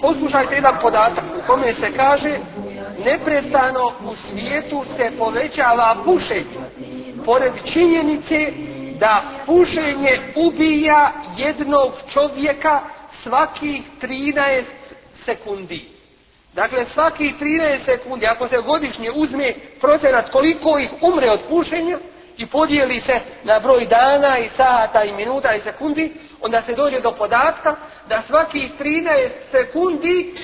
Poslušajte jedan podatak u kome se kaže neprestano u svijetu se povećava pušenje pored činjenice da pušenje ubija jednog čovjeka svakih 13 sekundi. Dakle, svakih 13 sekundi, ako se godišnje uzme procenat koliko ih umre od pušenja i podijeli se na broj dana i sata i minuta i sekundi, onda se dođe do podatka da svaki 13 sekundi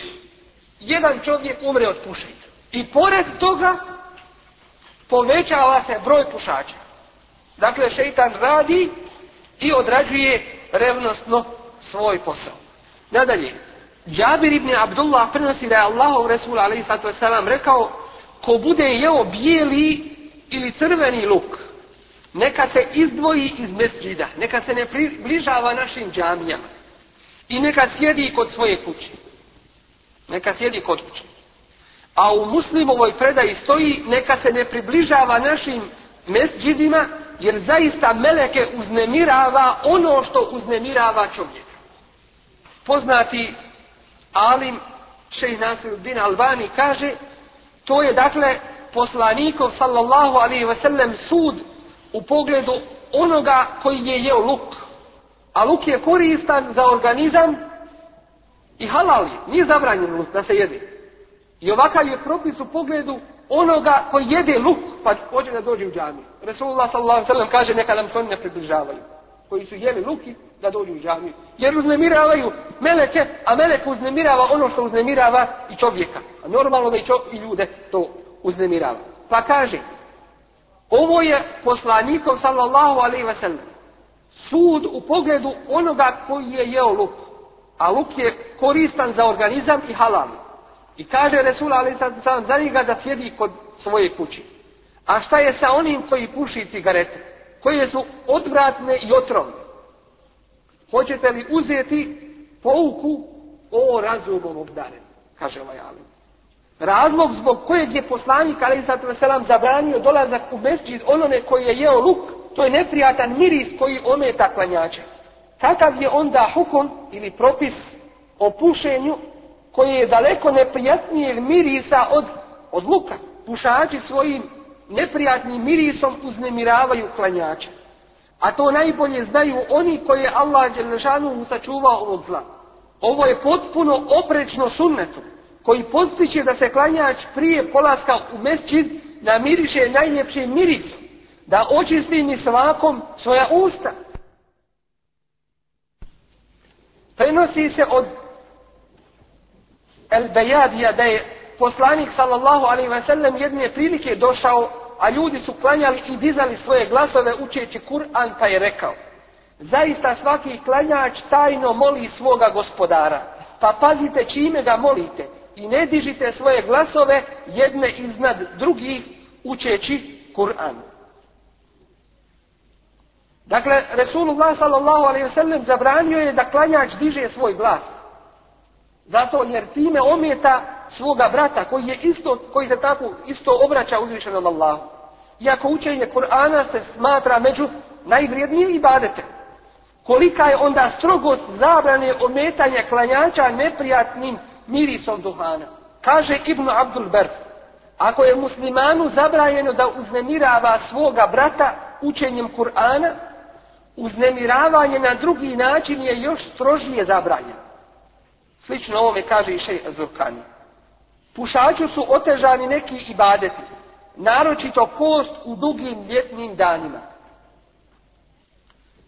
jedan čovjek umre od pušenja. I pored toga povećava se broj pušača. Dakle, šeitan radi i odrađuje revnostno svoj posao. Nadalje, Džabir ibn Abdullah prenosi da je Allahov Resul a.s. rekao, ko bude jeo bijeli ili crveni luk, neka se izdvoji iz mesđida, neka se ne približava našim džamijama i neka sjedi kod svoje kuće. Neka sjedi kod kuće. A u muslimovoj predaji stoji neka se ne približava našim mesđidima jer zaista meleke uznemirava ono što uznemirava čovjek. Poznati Alim Šeji Nasiruddin Albani kaže to je dakle poslanikov sallallahu alaihi sellem sud u pogledu onoga koji je jeo luk. A luk je koristan za organizam i halal Nije zabranjen luk da se jede. I ovakav je propis u pogledu onoga koji jede luk pa hoće da dođe u džami. Resulullah sallam kaže neka nam se oni ne približavaju. Koji su jeli luki da dođu u džami. Jer uznemiravaju meleke, a melek uznemirava ono što uznemirava i čovjeka. A normalno da i, i ljude to uznemirava. Pa kaže, ovo je poslanikov sallallahu alaihi wasallam. Sud u pogledu onoga koji je jeo luk. A luk je koristan za organizam i halal. I kaže Resul alaihi sallam za da sjedi kod svoje kući. A šta je sa onim koji puši cigarete? Koje su odvratne i otrovne. Hoćete li uzeti pouku o razumom obdare? Kaže ovaj alim. Razlog zbog kojeg je poslanik a.s. zabranio dolazak u mesđid onome koji je jeo luk, to je neprijatan miris koji ometa klanjača. Takav je onda hukon ili propis o pušenju koji je daleko neprijatnijeg mirisa od, od luka? Pušači svojim neprijatnim mirisom uznemiravaju klanjača. A to najbolje znaju oni koje je Allah Đelešanu sačuvao od zla. Ovo je potpuno oprečno sunnetu koji postiče da se klanjač prije polaska u na namiriše najljepši miris, da očisti mi svakom svoja usta. Prenosi se od El Bejadija da je poslanik sallallahu alaihi ve sellem jedne prilike došao, a ljudi su klanjali i dizali svoje glasove učeći Kur'an pa je rekao Zaista svaki klanjač tajno moli svoga gospodara. Pa pazite čime ga molite i ne dižite svoje glasove jedne iznad drugih učeći Kur'an. Dakle, Resulullah s.a.v. zabranio je da klanjač diže svoj glas. Zato jer time ometa svoga brata koji, je isto, koji se tako isto obraća uzvišenom Allahu. Iako učenje Kur'ana se smatra među najvrijednijim ibadete. Kolika je onda strogost zabrane ometanja klanjača neprijatnim mirisom duhana. Kaže Ibn Abdul Berf, ako je muslimanu zabranjeno da uznemirava svoga brata učenjem Kur'ana, uznemiravanje na drugi način je još strožije zabranjeno. Slično ovome kaže i Šej Azurkani. Pušaču su otežani neki ibadeti, naročito kost u dugim ljetnim danima.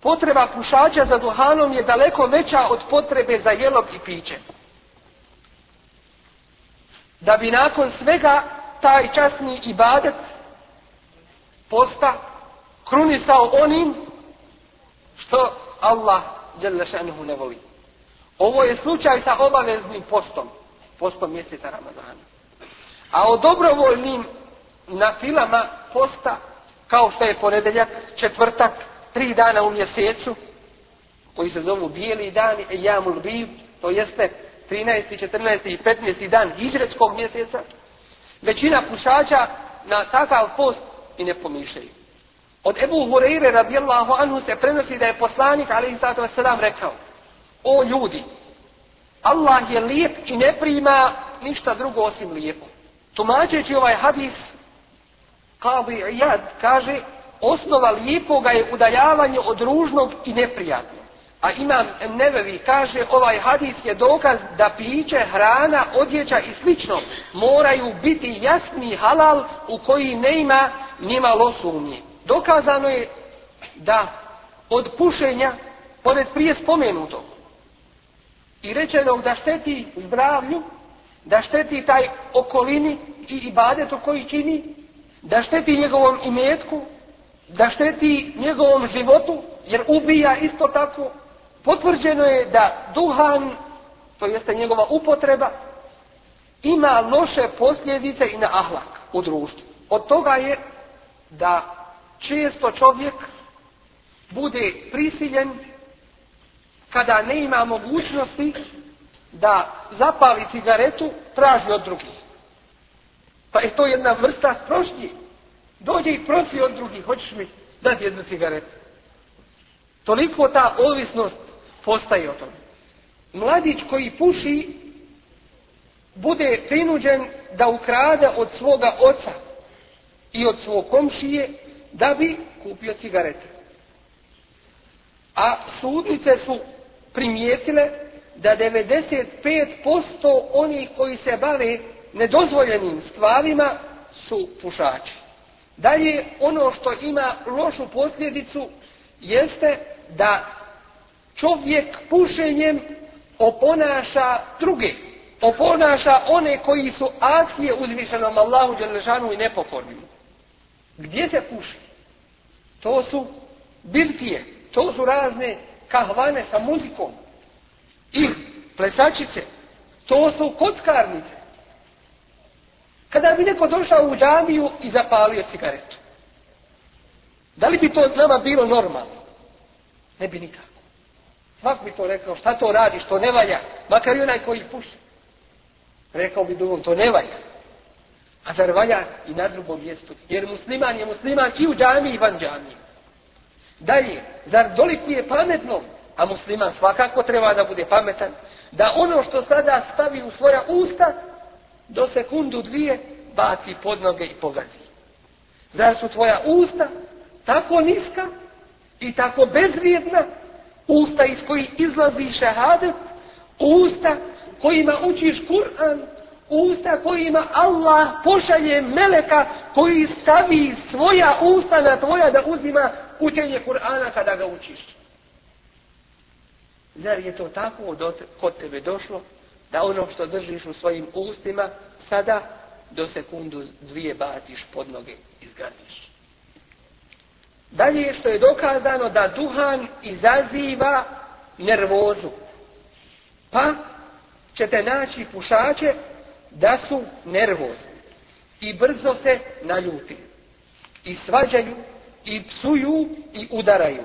Potreba pušača za duhanom je daleko veća od potrebe za jelom i pićem da bi nakon svega taj časni ibadet posta krunisao onim što Allah ne voli. Ovo je slučaj sa obaveznim postom, postom mjeseca Ramazana. A o dobrovoljnim na filama posta, kao što je ponedeljak, četvrtak, tri dana u mjesecu, koji se zovu bijeli dani, Jamul biv, to jeste 13., 14. i 15. dan hijretskog mjeseca, većina pušača na takav post i ne pomišljaju. Od Ebu Hureyre radijallahu anhu se prenosi da je poslanik alaihi sallatu rekao O ljudi, Allah je lijep i ne prima ništa drugo osim lijepo. Tumačeći ovaj hadis, Qadi Iyad kaže, osnova lijepoga je udaljavanje od ružnog i neprijatnog. A imam Nevevi kaže ovaj hadis je dokaz da piće, hrana, odjeća i slično moraju biti jasni halal u koji ne ima nimalo sumnje. Dokazano je da od pušenja, pored prije spomenutog, i rečenog da šteti zdravlju, da šteti taj okolini i ibadetu koji čini, da šteti njegovom imetku, da šteti njegovom životu, jer ubija isto tako, Potvrđeno je da duhan, to jeste njegova upotreba, ima loše posljedice i na ahlak u društvu. Od toga je da često čovjek bude prisiljen kada ne ima mogućnosti da zapali cigaretu traži od drugih. Pa je to jedna vrsta prošnje. Dođi i prosi od drugih, hoćeš mi dati jednu cigaretu. Toliko ta ovisnost postaje o tome. Mladić koji puši bude prinuđen da ukrade od svoga oca i od svog komšije da bi kupio cigarete. A sudnice su primijetile da 95% onih koji se bave nedozvoljenim stvarima su pušači. Dalje, ono što ima lošu posljedicu jeste da čovjek pušenjem oponaša druge, oponaša one koji su akcije uzmišljeno Allahu Đelešanu i nepokornim. Gdje se puši? To su birtije, to su razne kahvane sa muzikom i plesačice, to su kockarnice. Kada bi neko došao u džamiju i zapalio cigaretu, da li bi to nama bilo normalno? Ne bi nikako. Svak bi to rekao, šta to radiš, to ne valja, makar i onaj koji puši. Rekao bi drugom, to ne valja. A zar valja i na drugom mjestu? Jer musliman je musliman i u džami i van džami. Dalje, zar doliku je pametno, A musliman svakako treba da bude pametan. Da ono što sada stavi u svoja usta, do sekundu dvije, baci pod noge i pogazi. Zar su tvoja usta tako niska i tako bezvrijedna usta iz koji izlazi šehadet, usta kojima učiš Kur'an, usta kojima Allah pošalje meleka koji stavi svoja usta na tvoja da uzima učenje Kur'ana kada ga učiš. Zar je to tako kod tebe došlo da ono što držiš u svojim ustima sada do sekundu dvije batiš pod noge i Dalje što je dokazano da duhan izaziva nervozu. Pa ćete naći pušače da su nervozni i brzo se naljuti i svađaju i psuju i udaraju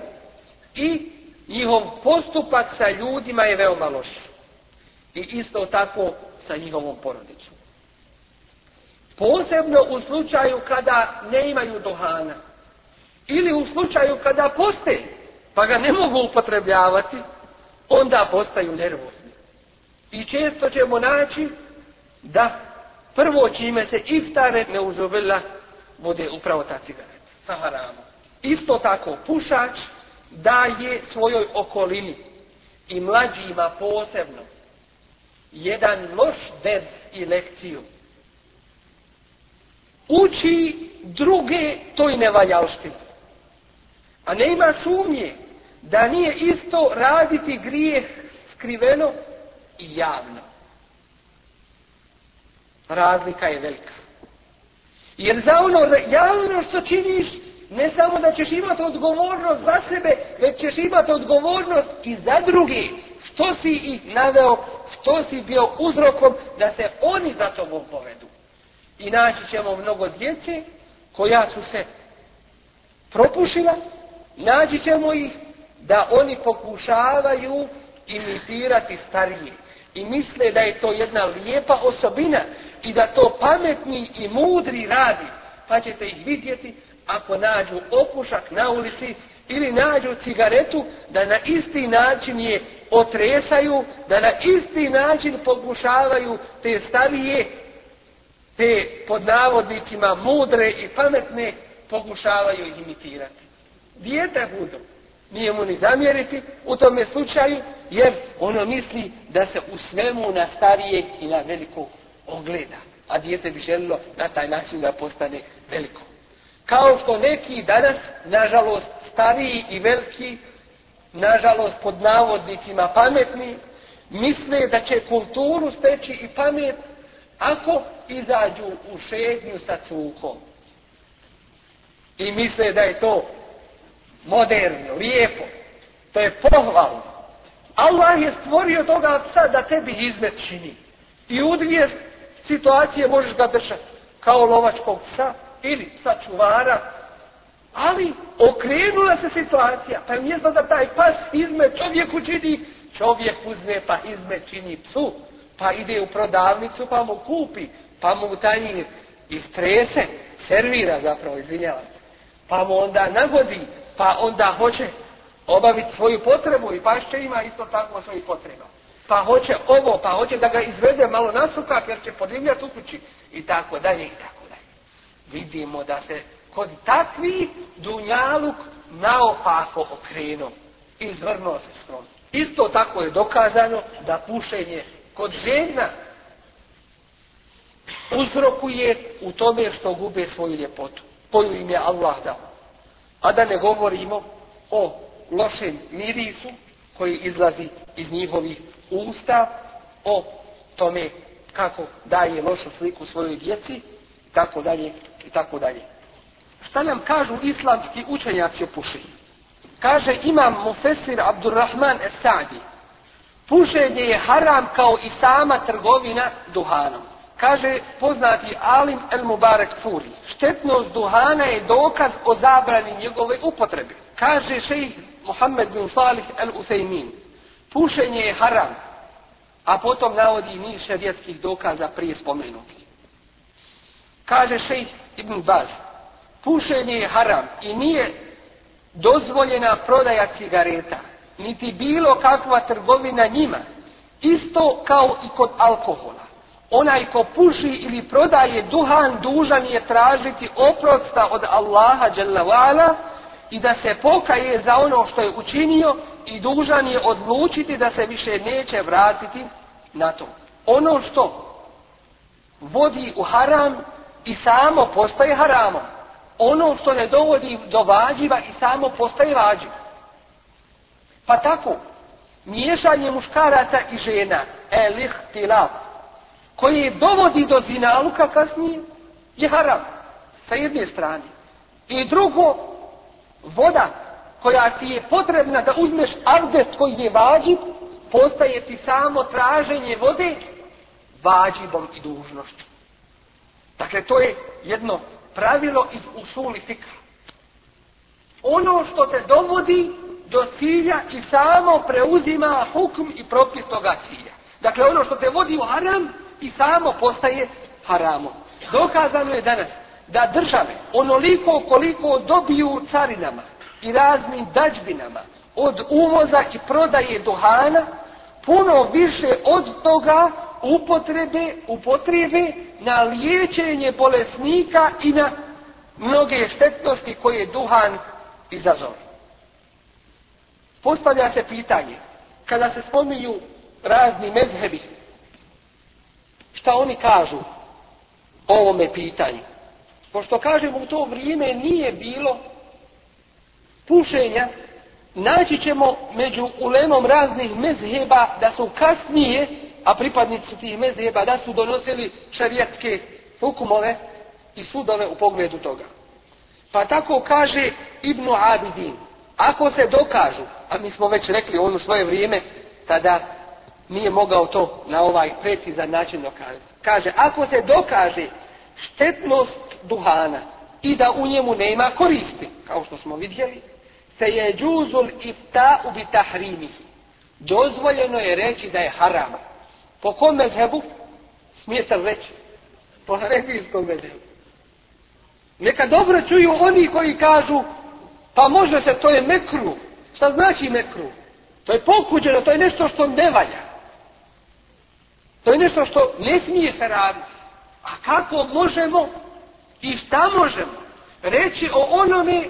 i njihov postupak sa ljudima je veoma loš i isto tako sa njihovom porodicom posebno u slučaju kada ne imaju duhana ili u slučaju kada poste, pa ga ne mogu upotrebljavati, onda postaju nervozni. I često ćemo naći da prvo čime se iftare uzovela bude upravo ta cigareta sa Isto tako pušač daje svojoj okolini i mlađima posebno jedan loš dez i lekciju. Uči druge toj nevaljalštini. A ne sumnje da nije isto raditi grijeh skriveno i javno. Razlika je velika. Jer za ono javno što činiš, ne samo da ćeš imati odgovornost za sebe, već ćeš imati odgovornost i za druge. Što si ih naveo, što si bio uzrokom da se oni za tobom povedu. I naći ćemo mnogo djece koja su se propušila naći ćemo ih da oni pokušavaju imitirati starije i misle da je to jedna lijepa osobina i da to pametni i mudri radi, pa ćete ih vidjeti ako nađu opušak na ulici ili nađu cigaretu da na isti način je otresaju, da na isti način pokušavaju te starije, te pod navodnicima mudre i pametne pokušavaju imitirati dijete budu. Nije mu ni zamjeriti u tome slučaju, jer ono misli da se u svemu na starijeg i na velikog ogleda. A dijete bi želilo na taj način da postane veliko. Kao što neki danas, nažalost, stariji i veliki, nažalost, pod navodnicima pametni, misle da će kulturu steći i pamet ako izađu u šednju sa cukom I misle da je to moderno, lijepo. To je pohvalno. Allah je stvorio toga psa da tebi izmet čini. I u dvije situacije možeš ga držati. Kao lovačkog psa ili psa čuvara. Ali okrenula se situacija. Pa mjesto da taj pas izme čovjeku čini, čovjek uzme pa izmečini čini psu. Pa ide u prodavnicu pa mu kupi. Pa mu i istrese. Servira zapravo, izvinjavam se. Pa mu onda nagodi pa onda hoće obaviti svoju potrebu i pašće ima isto tako svojih potreba. Pa hoće ovo, pa hoće da ga izvede malo nasukak jer će podivljati u kući i tako dalje i tako dalje. Vidimo da se kod takvi dunjaluk naopako okrenuo, izvrnuo se skroz. Isto tako je dokazano da pušenje kod žena uzrokuje u tome što gube svoju ljepotu koju im je Allah dao a da ne govorimo o lošem mirisu koji izlazi iz njihovih usta, o tome kako daje lošu sliku svojoj djeci, i tako dalje, i tako dalje. Šta nam kažu islamski učenjaci o pušenju? Kaže imam Mufesir Abdurrahman Esadi, pušenje je haram kao i sama trgovina duhanom. Kaže poznati Alim El Mubarek Furi, štetnost duhana je dokaz o zabrani njegove upotrebe. Kaže šejh Mohamed bin Salih El Usejmin, pušenje je haram, a potom navodi niz šarijetskih dokaza prije spomenuti. Kaže šejh Ibn Baz, pušenje je haram i nije dozvoljena prodaja cigareta, niti bilo kakva trgovina njima, isto kao i kod alkohola. Onaj ko puši ili prodaje duhan dužan je tražiti oprosta od Allaha dželle i da se pokaje za ono što je učinio i dužan je odlučiti da se više neće vratiti na to. Ono što vodi u haram i samo postaje haramom. Ono što ne dovodi do vađiva i samo postaje vađiv. Pa tako, miješanje muškaraca i žena, tilat koje je dovodi do zinaluka kasnije je haram sa jedne strane. I drugo, voda koja ti je potrebna da uzmeš abdest koji je vađib, postaje ti samo traženje vode vađibom i dužnošću. Dakle, to je jedno pravilo iz usuli fikra. Ono što te dovodi do cilja i samo preuzima hukm i propis toga cilja. Dakle, ono što te vodi u haram, i samo postaje haramom. Dokazano je danas da države onoliko koliko dobiju carinama i raznim dađbinama od uvoza i prodaje duhana puno više od toga upotrebe, upotrebe na liječenje bolesnika i na mnoge štetnosti koje duhan izazove. Postavlja se pitanje, kada se spominju razni medhebi šta oni kažu o ovome pitanju. Pošto kažemo u to vrijeme nije bilo pušenja, naći ćemo među ulemom raznih mezheba da su kasnije, a pripadnici tih mezheba da su donosili šarijetske hukumove i sudove u pogledu toga. Pa tako kaže Ibnu Abidin, ako se dokažu, a mi smo već rekli ono svoje vrijeme, tada nije mogao to na ovaj precizan način dokazati. Kaže, ako se dokaže štetnost duhana i da u njemu nema koristi, kao što smo vidjeli, se je i ta u bitahrimihi. Dozvoljeno je reći da je harama. Po kome mezhebu? Smije se reći. Po hanefijskom mezhebu. Neka dobro čuju oni koji kažu pa može se, to je mekru. Šta znači mekru? To je pokuđeno, to je nešto što ne valja. To je nešto što ne smije se raditi. A kako možemo i šta možemo reći o onome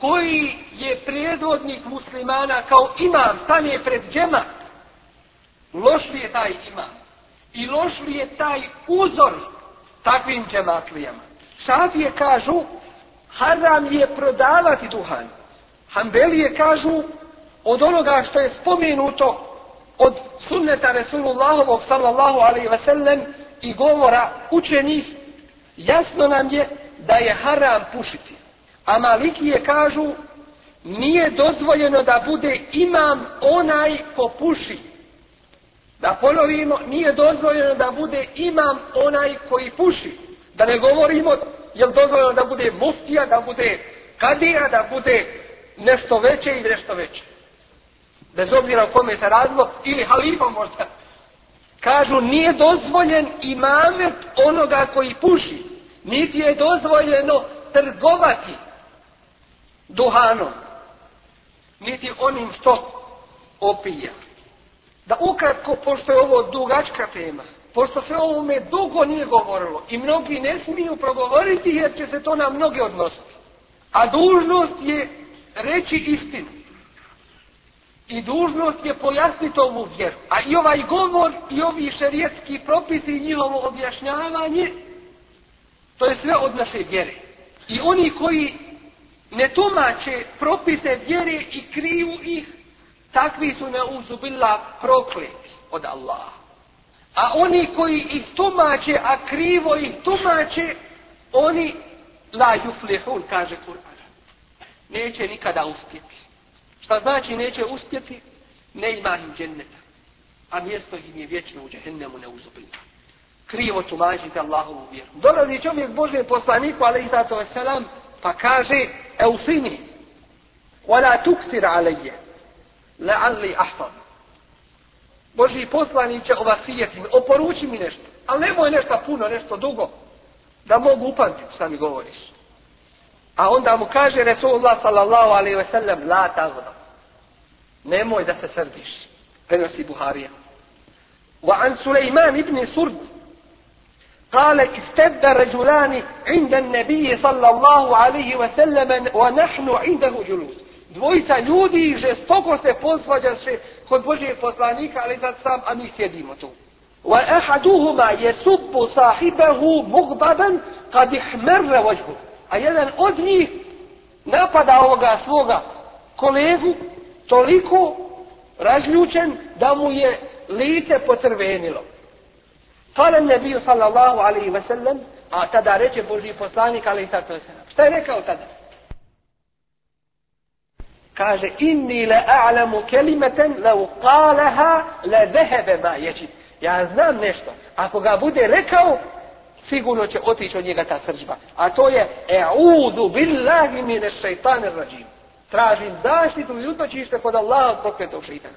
koji je prijedvodnik muslimana kao imam, stane pred džema. Loš li je taj imam? I loš li je taj uzor takvim džematlijama? je kažu, haram je prodavati duhan. Hambelije kažu, od onoga što je spomenuto od sunneta Resulullahovog sallallahu alaihi sellem i govora učenih jasno nam je da je haram pušiti. A malikije kažu nije dozvoljeno da bude imam onaj ko puši. Da ponovimo, nije dozvoljeno da bude imam onaj koji puši. Da ne govorimo, je dozvoljeno da bude muftija, da bude kadija, da bude nešto veće i nešto veće bez obzira o kome se radilo, ili halifa možda. Kažu, nije dozvoljen imamet onoga koji puši, niti je dozvoljeno trgovati duhanom, niti onim što opija. Da ukratko, pošto je ovo dugačka tema, pošto se o ovome dugo nije govorilo i mnogi ne smiju progovoriti jer će se to na mnoge odnositi. A dužnost je reći istinu. I dužnost je pojasniti ovu vjeru. A i ovaj govor i ovi šerijetski propisi i njihovo objašnjavanje, to je sve od naše vjere. I oni koji ne tumače propise vjere i kriju ih, takvi su na uzubila prokleti od Allaha. A oni koji ih tumače, a krivo ih tumače, oni laju juflihun, kaže Kur'an. Neće nikada uspjeti. Šta znači neće uspjeti, ne ima im dženneta. A mjesto im je vječno u džehennemu neuzupljeno. Krivo tumažite Allahovu vjeru. Dolazi čovjek Božje poslaniku, ali i zato selam, pa kaže, eusini, wala tuksir aleje, lealli ahfam. Božji će ovasijeti, oporuči mi nešto, ali nemoj nešto puno, nešto dugo, da mogu upamtiti šta mi govoriš. A onda mu kaže Rasulullah sallallahu alaihi wa sallam, la tazba. Nemoj da se srdiš. Prenosi Buharija. Wa an Sulejman ibn Surd. Kale istebda ređulani inda nebije sallallahu alaihi wa sallam wa nahnu indahu džulus. Dvojica ljudi žestoko se posvađaše kod Božijeg poslanika, ali sad sam, a mi sjedimo tu. ahaduhuma يسب sahibahu مغضبا قد احمر وجهه a jedan od njih napada ovoga svoga kolegu toliko razljučen da mu je lice pocrvenilo. Kale nebiju sallallahu alaihi ve sellem, a tada reče Boži poslanik alaihi sallatu ve Šta je rekao tada? Kaže, inni le a'lamu kelimeten le uqalaha le dehebe ma Ja znam nešto. Ako ga bude rekao, sigurno će otići od njega ta sržba. A to je Eudu billahi mine šeitane rađim. Tražim zaštitu i utočište kod Allaha od pokretog šeitana.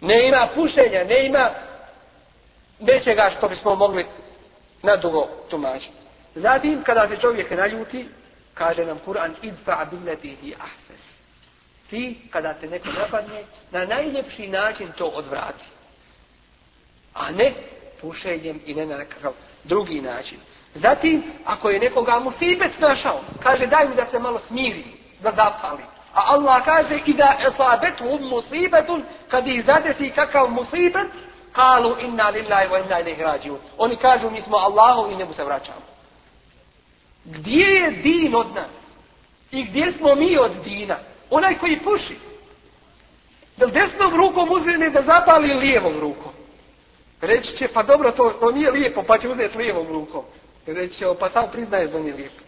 Ne ima pušenja, ne ima nečega što bismo mogli nadugo tumačiti. Zatim, kada se čovjek naljuti, kaže nam Kur'an, idfa billati i ahses. Ti, kada te neko napadne, na najljepši način to odvrati. A ne pušenjem i ne na nekakav drugi način. Zatim, ako je nekoga musibet našao, kaže daj mi da se malo smiri, da zapali. A Allah kaže i da esabetu musibetun, kad ih zadesi kakav musibet, kalu inna lillahi wa inna ilaihi Oni kažu mi smo Allahom i nebu se vraćamo. Gdje je din od nas? I gdje smo mi od dina? Onaj koji puši. Da desnom rukom uzene da zapali lijevom rukom. Reći će, pa dobro, to, to nije lijepo, pa će uzeti lijevom rukom. Reći će, pa sam priznaje da nije lijepo.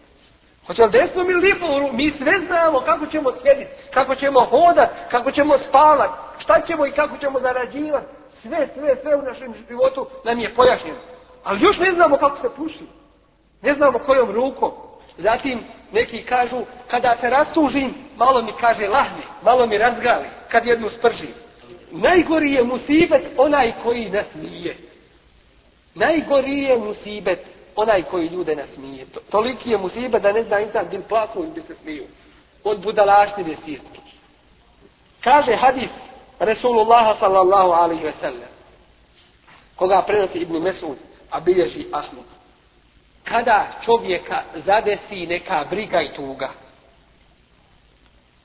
Hoće li desno mi lijepo, mi sve znamo kako ćemo sjediti, kako ćemo hodati, kako ćemo spavati, šta ćemo i kako ćemo zarađivati. Sve, sve, sve u našem životu nam je pojašnjeno. Ali još ne znamo kako se puši. Ne znamo kojom rukom. Zatim neki kažu, kada se rastužim, malo mi kaže lahni, malo mi razgali, kad jednu spržim. Najgori je musibet onaj koji nas nije. Najgori je musibet onaj koji ljude nasmije. To, toliki je musibet da ne zna insan gdje plaku i bi se smiju. Od budalaštine sirtke. Kaže hadis Resulullah sallallahu alaihi ve sellem koga prenosi Ibn Mesud, a bilježi Ahmed. Kada čovjeka zadesi neka briga i tuga,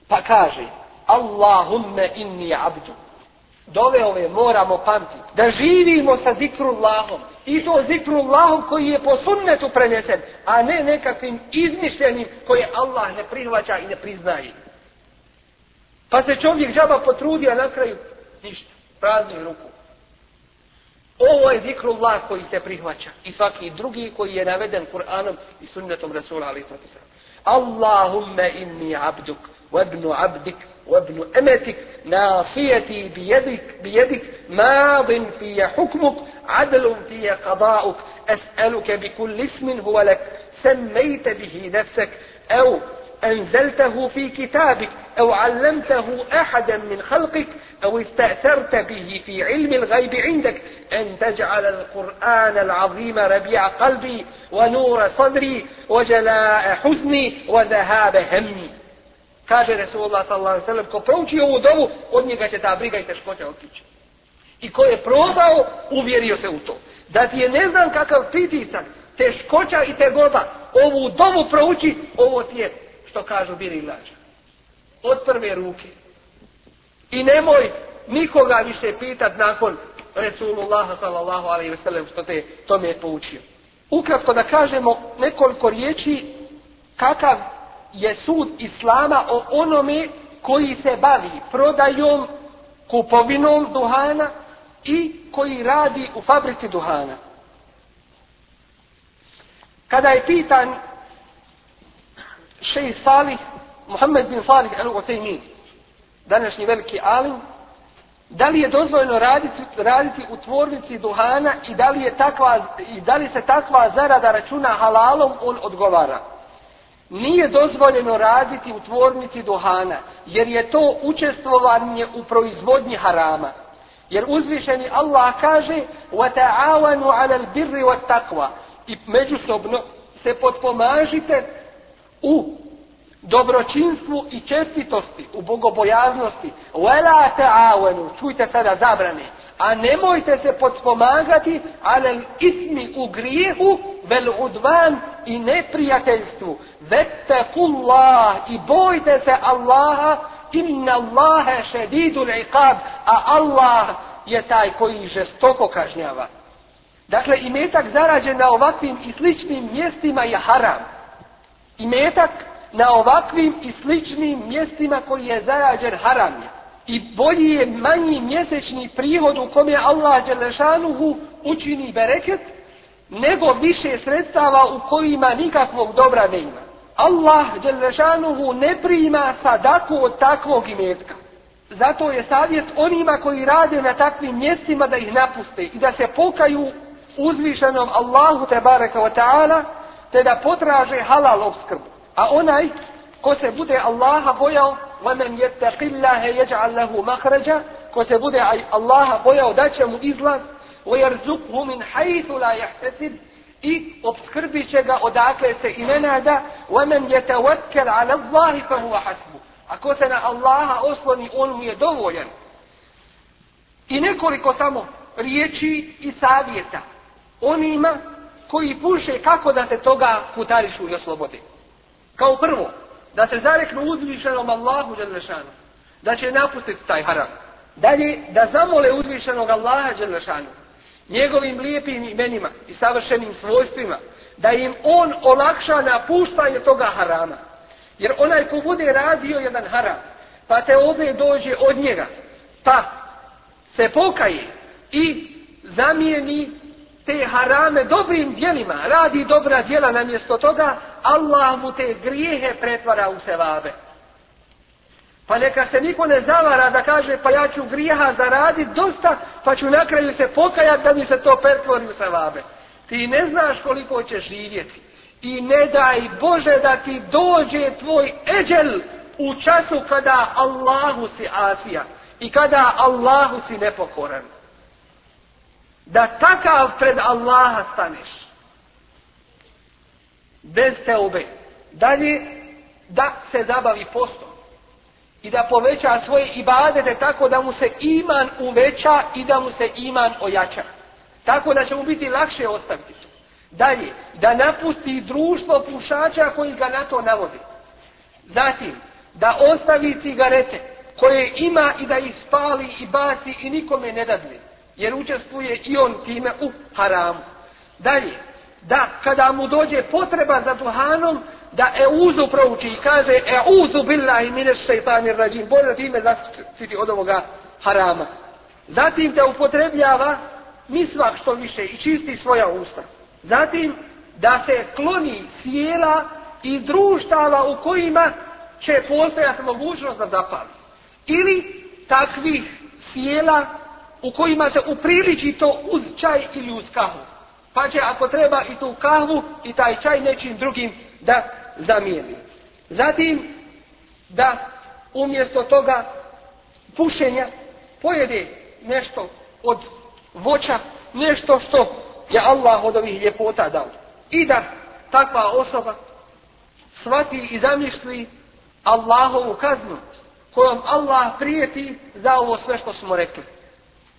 pa kaže Allahumme inni abdu Dove ove moramo pamtiti. Da živimo sa zikrullahom. I to zikrullahom koji je po sunnetu prenesen. A ne nekakvim izmišljenim koje Allah ne prihvaća i ne priznaje. Pa se čovjek žaba potrudio na kraju. Ništa. Praznu ruku. Ovo je zikrullah koji se prihvaća. I svaki drugi koji je naveden Kur'anom i sunnetom Rasula. Allah Allahumme inni abduk. webnu abdik. وابن أمتك ناصيتي بيدك, بيدك ماض في حكمك عدل في قضاؤك أسألك بكل اسم هو لك سميت به نفسك أو أنزلته في كتابك أو علمته أحدا من خلقك أو استأثرت به في علم الغيب عندك أن تجعل القرآن العظيم ربيع قلبي ونور صدري وجلاء حزني وذهاب همي Kaže Resulullah sallallahu alaihi sallam, ko prouči ovu dovu, od njega će ta briga i teškoća otići. I ko je probao, uvjerio se u to. Da ti je ne znam kakav pritisak, teškoća i tegoba, ovu dovu prouči, ovo ti je, što kažu bili Od prve ruke. I nemoj nikoga više pitat nakon Resulullah sallallahu alaihi ve sellem što te tome je poučio. Ukratko da kažemo nekoliko riječi kakav je sud Islama o onome koji se bavi prodajom, kupovinom duhana i koji radi u fabrici duhana. Kada je pitan šej Salih, Muhammed bin Salih al-Utaymin, današnji veliki alim, da li je dozvoljeno raditi, raditi u tvornici duhana i da li, je takva, i da li se takva zarada računa halalom, on odgovara. Nije dozvoljeno raditi u tvornici duhana, jer je to učestvovanje u proizvodnji harama. Jer uzvišeni Allah kaže وَتَعَوَنُوا عَلَى الْبِرِّ takva I međusobno se potpomažite u dobročinstvu i čestitosti, u bogobojaznosti. وَلَا تَعَوَنُوا Čujte sada zabrane. A nemojte se potpomagati alel ismi u grijehu vel udvan i neprijateljstvu. kullah i bojte se Allaha inna Allahe šedidu liqab a Allah je taj koji žestoko kažnjava. Dakle, imetak zarađen na ovakvim i sličnim mjestima je haram. Imetak na ovakvim i sličnim mjestima koji je zarađen haram je i bolji je manji mjesečni prihod u kome Allah Đelešanuhu učini bereket, nego više sredstava u kojima nikakvog dobra ne ima. Allah Đelešanuhu ne prima sadaku od takvog imetka. Zato je savjet onima koji rade na takvim mjestima da ih napuste i da se pokaju uzvišenom Allahu te bareka wa ta'ala te da potraže halal obskrbu. A onaj ko se bude Allaha bojao وَمَنْ يَتَّقِ اللَّهَ يَجْعَلْ لَهُ مَخْرَجًا Ko se bude Allaha bojao da će mu izlaz وَيَرْزُقْهُ مِنْ حَيْثُ لَا يَحْتَسِبْ i obskrbit će ga odakle se i ne nada وَمَنْ يَتَوَكَّلْ عَلَى اللَّهِ فَهُوَ حَسْبُ Ako se na Allaha osloni, on mu je dovoljan. I nekoliko samo riječi i savjeta onima koji puše kako da se toga putarišu i oslobode. Kao prvo, da se zareknu uzvišenom Allahu Đelešanu, da će napustiti taj haram. Dalje, da zamole uzvišenog Allaha Đelešanu, njegovim lijepim imenima i savršenim svojstvima, da im on olakša napuštanje toga harama. Jer onaj ko bude radio jedan haram, pa te ovdje dođe od njega, pa se pokaje i zamijeni te harame dobrim djelima, radi dobra djela namjesto toga, Allah mu te grijehe pretvara u sevabe. Pa neka se niko ne zavara da kaže pa ja ću grijeha zaraditi dosta pa ću na se pokajat da mi se to pretvori u sevabe. Ti ne znaš koliko će živjeti. I ne daj Bože da ti dođe tvoj eđel u času kada Allahu si asija i kada Allahu si nepokoran da takav pred Allaha staneš. Bez te obe. Dalje, da se zabavi postom. I da poveća svoje ibadete tako da mu se iman uveća i da mu se iman ojača. Tako da će mu biti lakše ostaviti se. Dalje, da napusti društvo pušača koji ga na to navodi. Zatim, da ostavi cigarete koje ima i da ih spali i baci i nikome ne dadne jer učestvuje i on time u haramu. Dalje, da kada mu dođe potreba za duhanom, da euzu prouči i kaže euzu billahi mine šeitani rađim, bolje time zaštiti od ovoga harama. Zatim da upotrebljava misvak što više i čisti svoja usta. Zatim da se kloni sjela i društava u kojima će postojati mogućnost da zapali. Ili takvih sjela u kojima se upriliči to uz čaj ili uz kahvu. Pa će ako treba i tu kahvu i taj čaj nečim drugim da zamijeni. Zatim da umjesto toga pušenja pojede nešto od voća, nešto što je Allah od ovih ljepota dao. I da takva osoba shvati i zamisli Allahovu kaznu kojom Allah prijeti za ovo sve što smo rekli.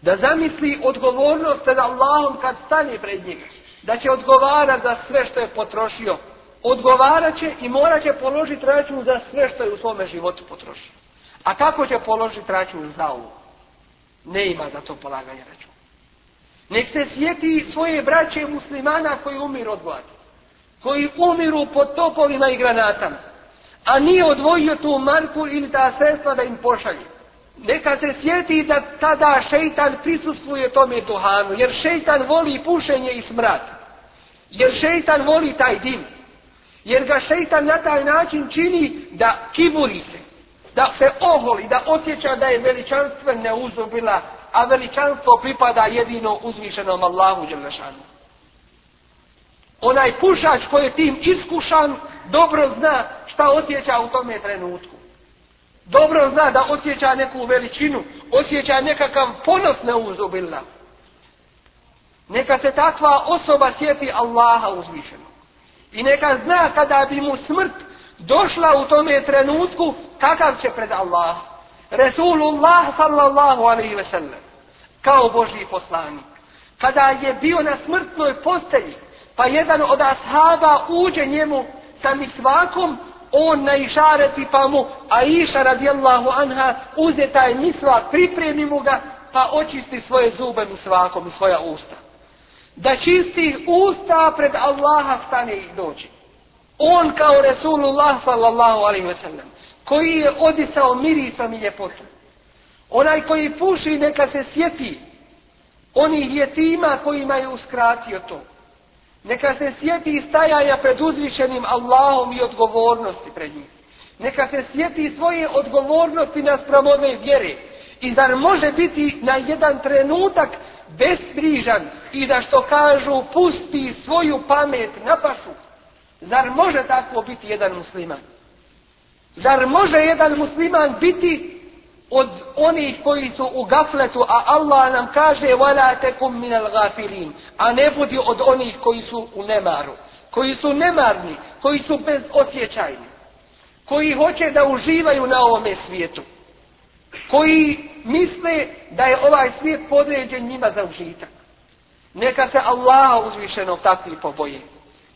Da zamisli odgovornost pred Allahom kad stane pred njega. Da će odgovarati za sve što je potrošio. Odgovarat će i morat će položiti račun za sve što je u svome životu potrošio. A kako će položiti račun za ovo? Ne ima za to polaganje računa. Nek se sjeti svoje braće muslimana koji umiru od gladi. Koji umiru pod topovima i granatama. A nije odvojio tu marku ili ta sredstva da im pošalje neka se sjeti da tada šeitan prisustvuje tome duhanu, jer šeitan voli pušenje i smrad. Jer šeitan voli taj dim. Jer ga šeitan na taj način čini da kiburi se, da se oholi, da osjeća da je veličanstvo neuzubila, a veličanstvo pripada jedino uzvišenom Allahu Đelešanu. Onaj pušač koji je tim iskušan, dobro zna šta osjeća u tome trenutku. Dobro zna da osjeća neku veličinu, osjeća nekakav ponos na uzubila. Neka se takva osoba sjeti Allaha uzvišeno. I neka zna kada bi mu smrt došla u tome trenutku, kakav će pred Allah. Resulullah sallallahu alaihi ve sellem, kao Boži poslanik. Kada je bio na smrtnoj postelji, pa jedan od ashaba uđe njemu sa misvakom on na išareti pa mu, a iša radijallahu anha uze taj misla, pripremi mu ga, pa očisti svoje zube mi svakom i svoja usta. Da čisti usta pred Allaha stane i dođi. On kao Resulullah sallallahu alaihi sellem, koji je odisao mirisom i ljepotom. Onaj koji puši neka se sjeti onih jetima kojima je uskratio to. Neka se sjeti stajaja pred uzvišenim Allahom i odgovornosti pred njim. Neka se sjeti svoje odgovornosti na ove vjere. I zar može biti na jedan trenutak besprižan i da što kažu pusti svoju pamet na pašu? Zar može tako biti jedan musliman? Zar može jedan musliman biti od onih koji su u gafletu, a Allah nam kaže A ne budi od onih koji su u nemaru, koji su nemarni, koji su bezosjećajni, koji hoće da uživaju na ovome svijetu, koji misle da je ovaj svijet podređen njima za užitak. Neka se Allah uzvišeno takvi poboje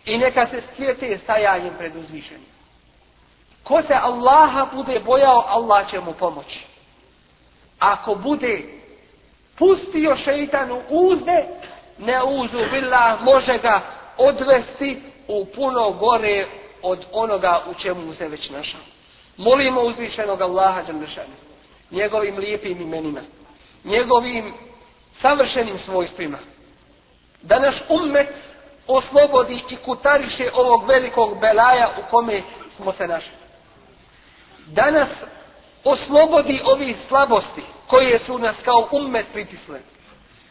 i neka se svijete stajanjem pred Ko se Allaha bude bojao, Allah će mu pomoći ako bude pustio šeitanu uzde, ne uzu bila, može ga odvesti u puno gore od onoga u čemu se već našao. Molimo uzvišenog Allaha Đanršana, njegovim lijepim imenima, njegovim savršenim svojstvima, da naš ummet oslobodi i kutariše ovog velikog belaja u kome smo se našli. Danas oslobodi ovih slabosti koje su nas kao ummet pritisle.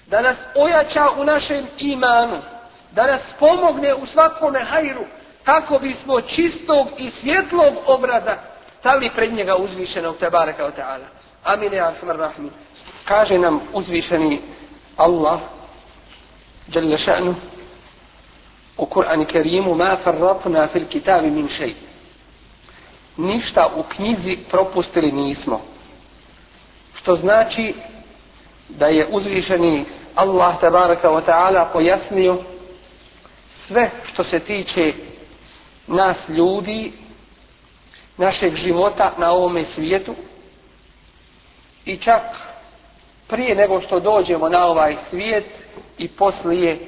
Da nas ojača u našem imanu. Da nas pomogne u svakome hajru kako bismo čistog i svjetlog obraza stali pred njega uzvišenog tebara kao ta'ala. Amin ja Kaže nam uzvišeni Allah u u i Kerimu, Ma فرطنا fil kitavi min ništa u knjizi propustili nismo. Što znači da je uzvišeni Allah tabaraka wa ta'ala pojasnio sve što se tiče nas ljudi, našeg života na ovome svijetu i čak prije nego što dođemo na ovaj svijet i poslije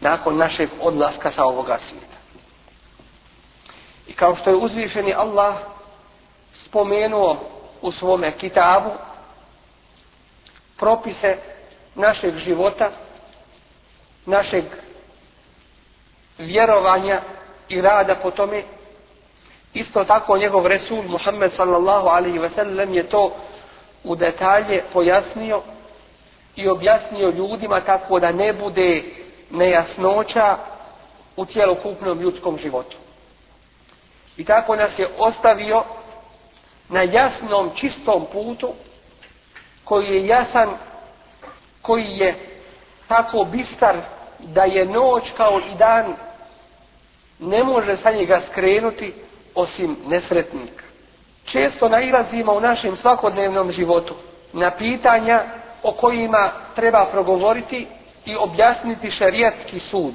nakon našeg odlaska sa ovoga svijeta. I kao što je uzvišeni Allah spomenuo u svome kitabu propise našeg života, našeg vjerovanja i rada po tome. Isto tako njegov Resul Muhammed sallallahu alaihi ve sellem je to u detalje pojasnio i objasnio ljudima tako da ne bude nejasnoća u cjelokupnom ljudskom životu. I tako nas je ostavio na jasnom, čistom putu koji je jasan, koji je tako bistar da je noć kao i dan ne može sa njega skrenuti osim nesretnika. Često nailazimo u našem svakodnevnom životu na pitanja o kojima treba progovoriti i objasniti šarijatski sud.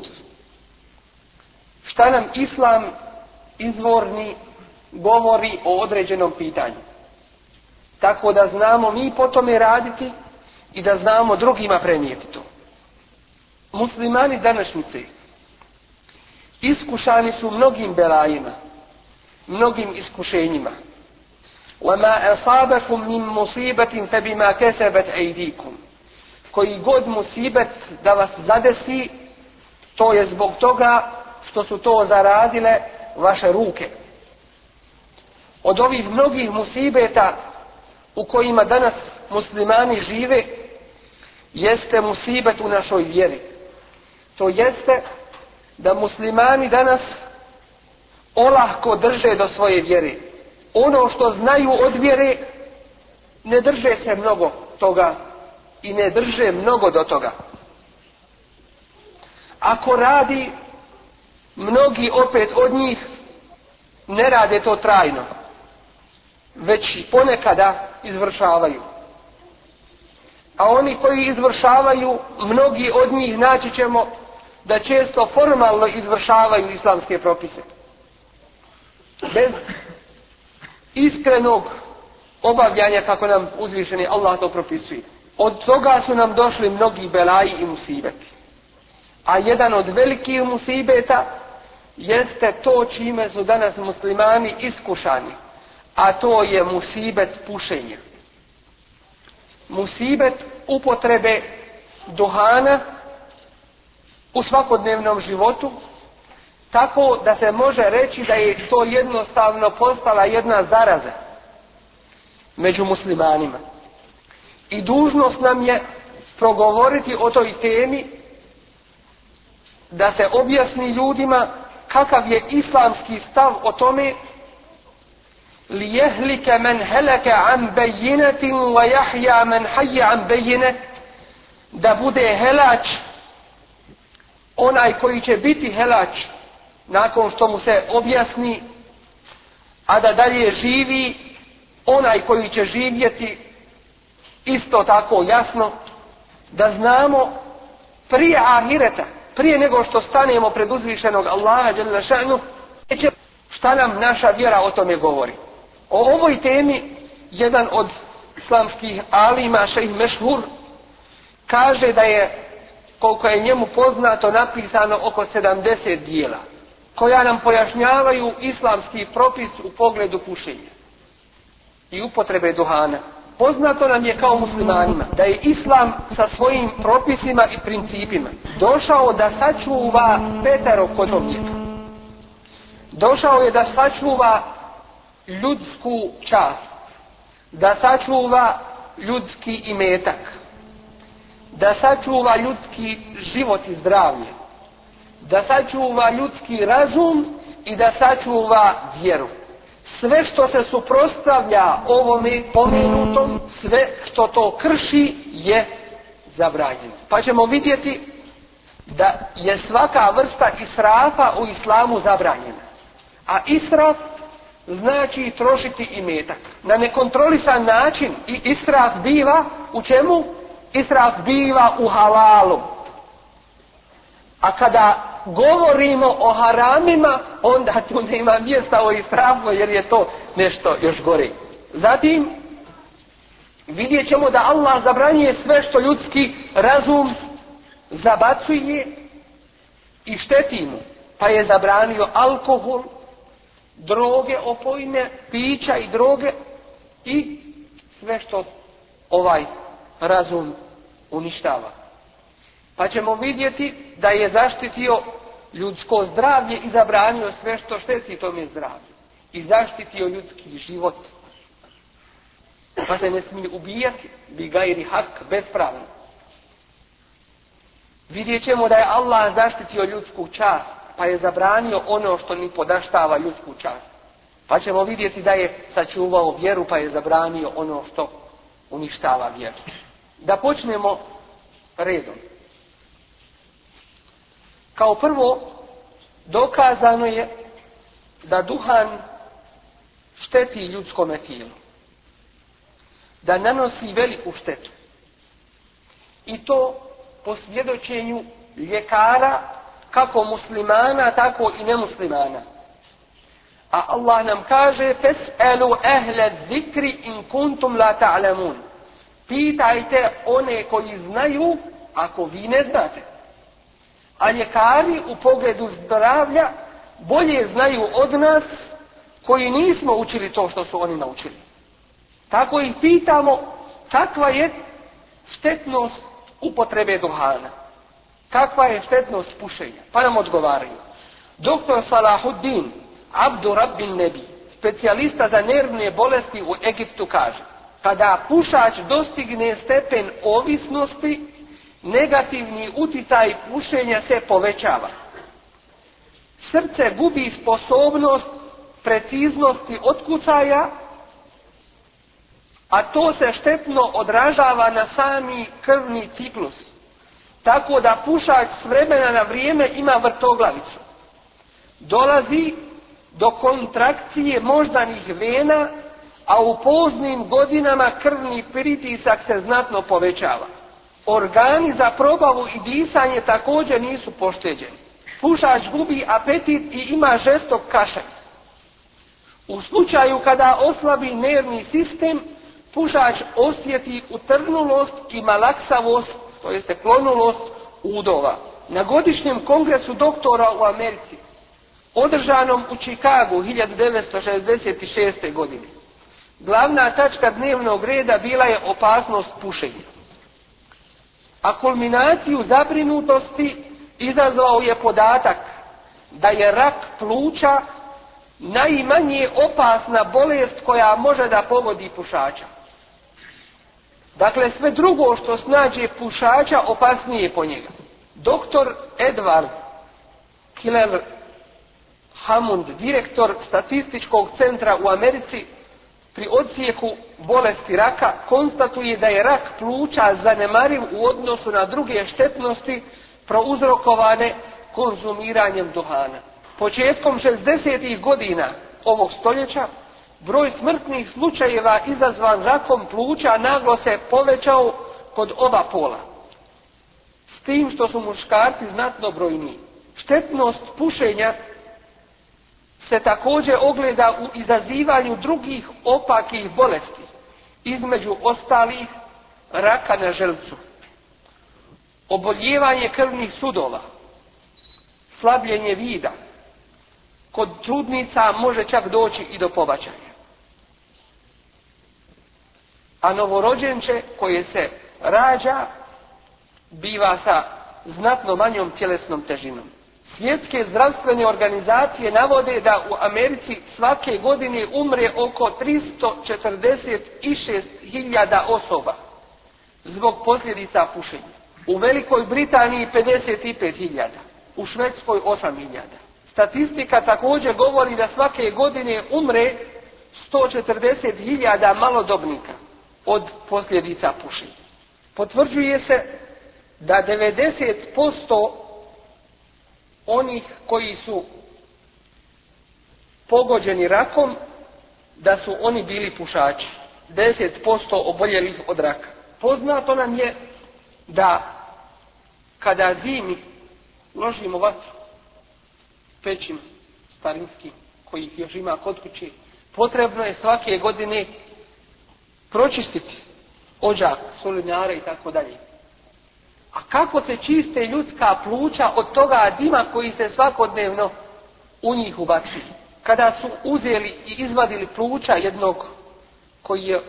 Šta nam islam izvorni govori o određenom pitanju. Tako da znamo mi po tome raditi i da znamo drugima prenijeti to. Muslimani današnjice iskušani su mnogim belajima, mnogim iskušenjima. وَمَا أَصَابَكُمْ مِنْ Koji god musibet da vas zadesi, to je zbog toga što su to zaradile vaše ruke od ovih mnogih musibeta u kojima danas muslimani žive jeste musibet u našoj vjeri. To jeste da muslimani danas olahko drže do svoje vjere. Ono što znaju od vjere ne drže se mnogo toga i ne drže mnogo do toga. Ako radi, mnogi opet od njih ne rade to trajno već ponekada izvršavaju. A oni koji izvršavaju, mnogi od njih naći ćemo da često formalno izvršavaju islamske propise. Bez iskrenog obavljanja kako nam uzvišeni Allah to propisuje. Od toga su nam došli mnogi belaji i musibeti. A jedan od velikih musibeta jeste to čime su danas muslimani iskušani a to je musibet pušenja. Musibet upotrebe duhana u svakodnevnom životu tako da se može reći da je to jednostavno postala jedna zaraza među muslimanima. I dužnost nam je progovoriti o toj temi da se objasni ljudima kakav je islamski stav o tome ليهلك من هلك عن bejinatin wa yahya men hajja an da bude helač onaj koji će biti helač nakon što mu se objasni a da dalje živi onaj koji će živjeti isto tako jasno da znamo prije ahireta prije nego što stanemo pred uzvišenog Allaha šta nam naša vjera o tome govori o ovoj temi jedan od islamskih alima, šejh Mešhur, kaže da je, koliko je njemu poznato, napisano oko 70 dijela, koja nam pojašnjavaju islamski propis u pogledu pušenja i upotrebe duhana. Poznato nam je kao muslimanima da je Islam sa svojim propisima i principima došao da sačuva petero konovnika. Došao je da sačuva ljudsku čast, da sačuva ljudski imetak, da sačuva ljudski život i zdravlje, da sačuva ljudski razum i da sačuva vjeru. Sve što se suprotstavlja ovome pomenutom, sve što to krši je zabranjeno. Pa ćemo vidjeti da je svaka vrsta israfa u islamu zabranjena. A israf znači trošiti i metak. Na nekontrolisan način i israf biva u čemu? Israf biva u halalu. A kada govorimo o haramima, onda tu nema mjesta o israfu jer je to nešto još gore. Zatim, vidjet ćemo da Allah zabranjuje sve što ljudski razum zabacuje i šteti mu. Pa je zabranio alkohol, droge opojne, pića i droge i sve što ovaj razum uništava. Pa ćemo vidjeti da je zaštitio ljudsko zdravlje i zabranio sve što šteti tome zdravlju. I zaštitio ljudski život. Pa se ne smije ubijati, bi ili hak, bespravno. Vidjet ćemo da je Allah zaštitio ljudsku čast pa je zabranio ono što ni podaštava ljudsku čast. Pa ćemo vidjeti da je sačuvao vjeru pa je zabranio ono što uništava vjeru. Da počnemo redom. Kao prvo, dokazano je da duhan šteti ljudskome tijelu. Da nanosi veliku štetu. I to po svjedočenju ljekara kako muslimana, tako i nemuslimana. A Allah nam kaže فَسْأَلُوا ehle zikri in kuntum la ta'lamun. Pitajte one koji znaju ako vi ne znate. A ljekari u pogledu zdravlja bolje znaju od nas koji nismo učili to što su oni naučili. Tako ih pitamo kakva je štetnost upotrebe duhana. Kakva je štetnost pušenja? Pa nam odgovaraju. Doktor Salahuddin Abdu Rabbin Nebi, specijalista za nervne bolesti u Egiptu kaže, kada pušač dostigne stepen ovisnosti, negativni utjecaj pušenja se povećava. Srce gubi sposobnost preciznosti otkucaja, a to se štetno odražava na sami krvni ciklus. Tako da pušač s vremena na vrijeme ima vrtoglavicu. Dolazi do kontrakcije moždanih vena, a u poznim godinama krvni pritisak se znatno povećava. Organi za probavu i disanje također nisu pošteđeni. Pušač gubi apetit i ima žestok kašak. U slučaju kada oslabi nervni sistem, pušač osjeti utrnulost i malaksavost to jeste klonulost udova. Na godišnjem kongresu doktora u Americi, održanom u Čikagu 1966. godine, glavna tačka dnevnog reda bila je opasnost pušenja. A kulminaciju zabrinutosti izazvao je podatak da je rak pluća najmanje opasna bolest koja može da pogodi pušača. Dakle, sve drugo što snađe pušača opasnije po njega. Doktor Edward Killer Hammond, direktor statističkog centra u Americi, pri odsijeku bolesti raka konstatuje da je rak pluća zanemariv u odnosu na druge štetnosti prouzrokovane konzumiranjem duhana. Početkom 60. godina ovog stoljeća broj smrtnih slučajeva izazvan rakom pluća naglo se povećao kod oba pola. S tim što su muškarci znatno brojni. Štetnost pušenja se također ogleda u izazivanju drugih opakih bolesti, između ostalih raka na želcu, oboljevanje krvnih sudova, slabljenje vida, kod trudnica može čak doći i do pobačaja. A novorođenče koje se rađa biva sa znatno manjom tjelesnom težinom. Svjetske zdravstvene organizacije navode da u Americi svake godine umre oko 346.000 osoba zbog posljedica pušenja. U Velikoj Britaniji 55.000, u Švedskoj 8.000. Statistika također govori da svake godine umre 140.000 malodobnika od posljedica pušenja. Potvrđuje se da 90% onih koji su pogođeni rakom, da su oni bili pušači. 10% oboljelih od raka. Poznato nam je da kada zimi ložimo vatru, pećim starinski kojih još ima kod kuće, potrebno je svake godine pročistiti ođak, solidnjare i tako dalje. A kako se čiste ljudska pluća od toga dima koji se svakodnevno u njih ubači? Kada su uzeli i izvadili pluća jednog koji je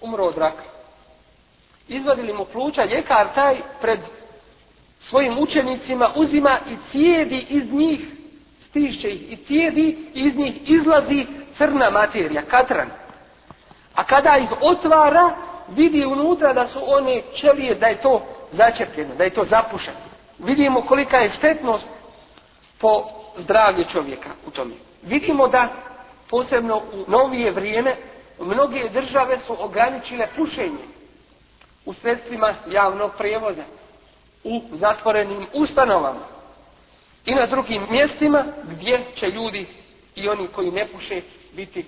umro od raka. Izvadili mu pluća, ljekar taj pred svojim učenicima uzima i cijedi iz njih, stišće ih i cijedi iz njih izlazi crna materija, katran. A kada ih otvara, vidi unutra da su one čelije da je to začepljeno, da je to zapušeno. Vidimo kolika je štetnost po zdravlje čovjeka u tome. Vidimo da posebno u novije vrijeme mnoge države su ograničile pušenje u sredstvima javnog prijevoza, u zatvorenim ustanovama i na drugim mjestima gdje će ljudi i oni koji ne puše biti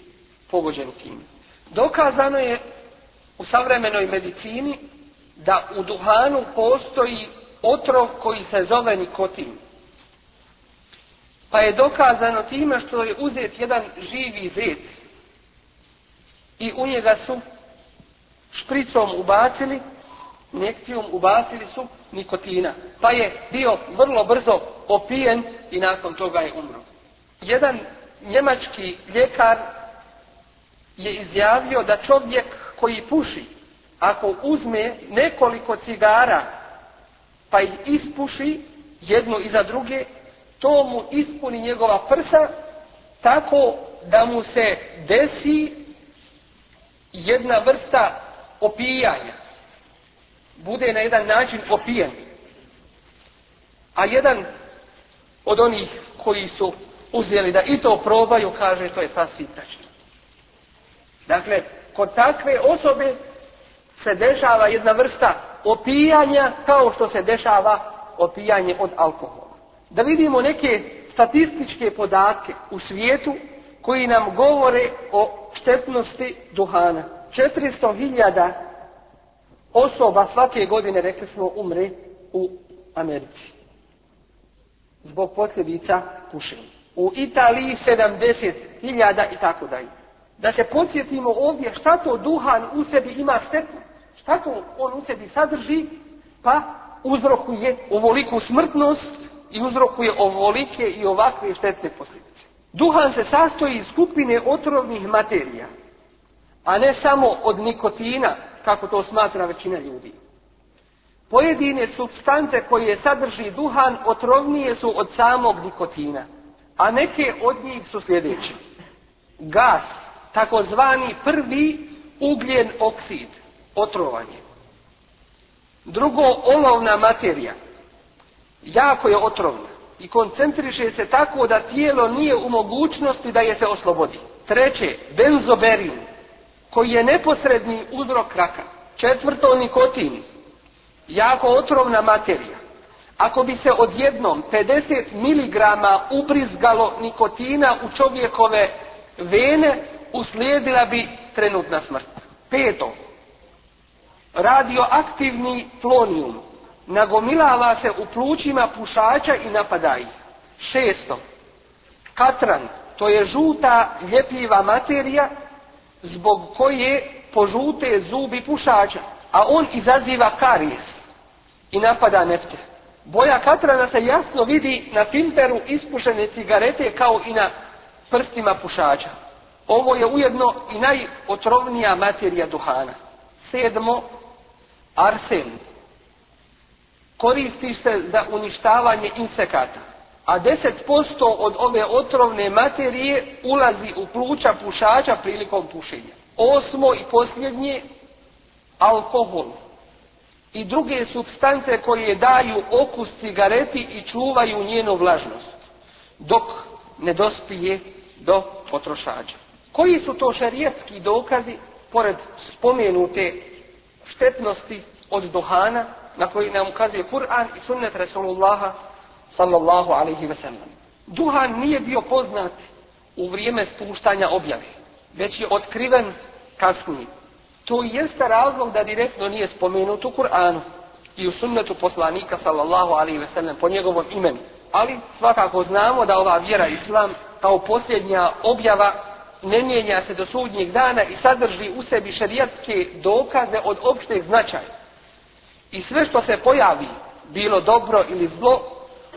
pogođeni time. Dokazano je u savremenoj medicini da u duhanu postoji otrov koji se zove nikotin. Pa je dokazano time što je uzet jedan živi zec i u njega su špricom ubacili, nektijom ubacili su nikotina. Pa je bio vrlo brzo opijen i nakon toga je umro. Jedan njemački ljekar je izjavio da čovjek koji puši, ako uzme nekoliko cigara pa ih ispuši jedno iza druge, to mu ispuni njegova prsa tako da mu se desi jedna vrsta opijanja. Bude na jedan način opijen. A jedan od onih koji su uzeli da i to probaju, kaže to je sasvim tačno. Dakle, kod takve osobe se dešava jedna vrsta opijanja kao što se dešava opijanje od alkohola. Da vidimo neke statističke podatke u svijetu koji nam govore o štetnosti duhana. 400.000 osoba svake godine, rekli smo, umre u Americi. Zbog posljedica pušenja. U Italiji 70.000 i tako dalje da se podsjetimo ovdje šta to duhan u sebi ima štetno šta to on u sebi sadrži, pa uzrokuje ovoliku smrtnost i uzrokuje ovolike i ovakve štetne posljedice. Duhan se sastoji iz skupine otrovnih materija, a ne samo od nikotina, kako to smatra većina ljudi. Pojedine substance koje sadrži duhan otrovnije su od samog nikotina, a neke od njih su sljedeće. Gas, takozvani prvi ugljen oksid, otrovanje. Drugo, olovna materija. Jako je otrovna i koncentriše se tako da tijelo nije u mogućnosti da je se oslobodi. Treće, benzoberin, koji je neposredni uzrok raka. Četvrto, nikotin, jako otrovna materija. Ako bi se odjednom 50 mg ubrizgalo nikotina u čovjekove vene, uslijedila bi trenutna smrt. Peto, radioaktivni plonijum nagomilava se u plućima pušača i napada Šesto, katran, to je žuta ljepljiva materija zbog koje požute zubi pušača, a on izaziva karijes i napada nefte. Boja katrana se jasno vidi na filteru ispušene cigarete kao i na prstima pušača. Ovo je ujedno i najotrovnija materija duhana. Sedmo, arsen. Koristi se za uništavanje insekata. A 10% od ove otrovne materije ulazi u pluća pušača prilikom pušenja. Osmo i posljednje, alkohol i druge substance koje daju okus cigareti i čuvaju njenu vlažnost, dok ne dospije do potrošača. Koji su to šerijetski dokazi pored spomenute štetnosti od duhana na koji nam ukazuje Kur'an i sunnet Resulullaha sallallahu alaihi ve sellem. Duhan nije bio poznat u vrijeme spuštanja objave, već je otkriven kasnije. To jeste razlog da direktno nije spomenut u Kur'anu i u sunnetu poslanika sallallahu alaihi ve sellem po njegovom imenu. Ali svakako znamo da ova vjera Islam kao posljednja objava ne mijenja se do sudnjeg dana i sadrži u sebi šerijatske dokaze od opšteg značaja. I sve što se pojavi, bilo dobro ili zlo,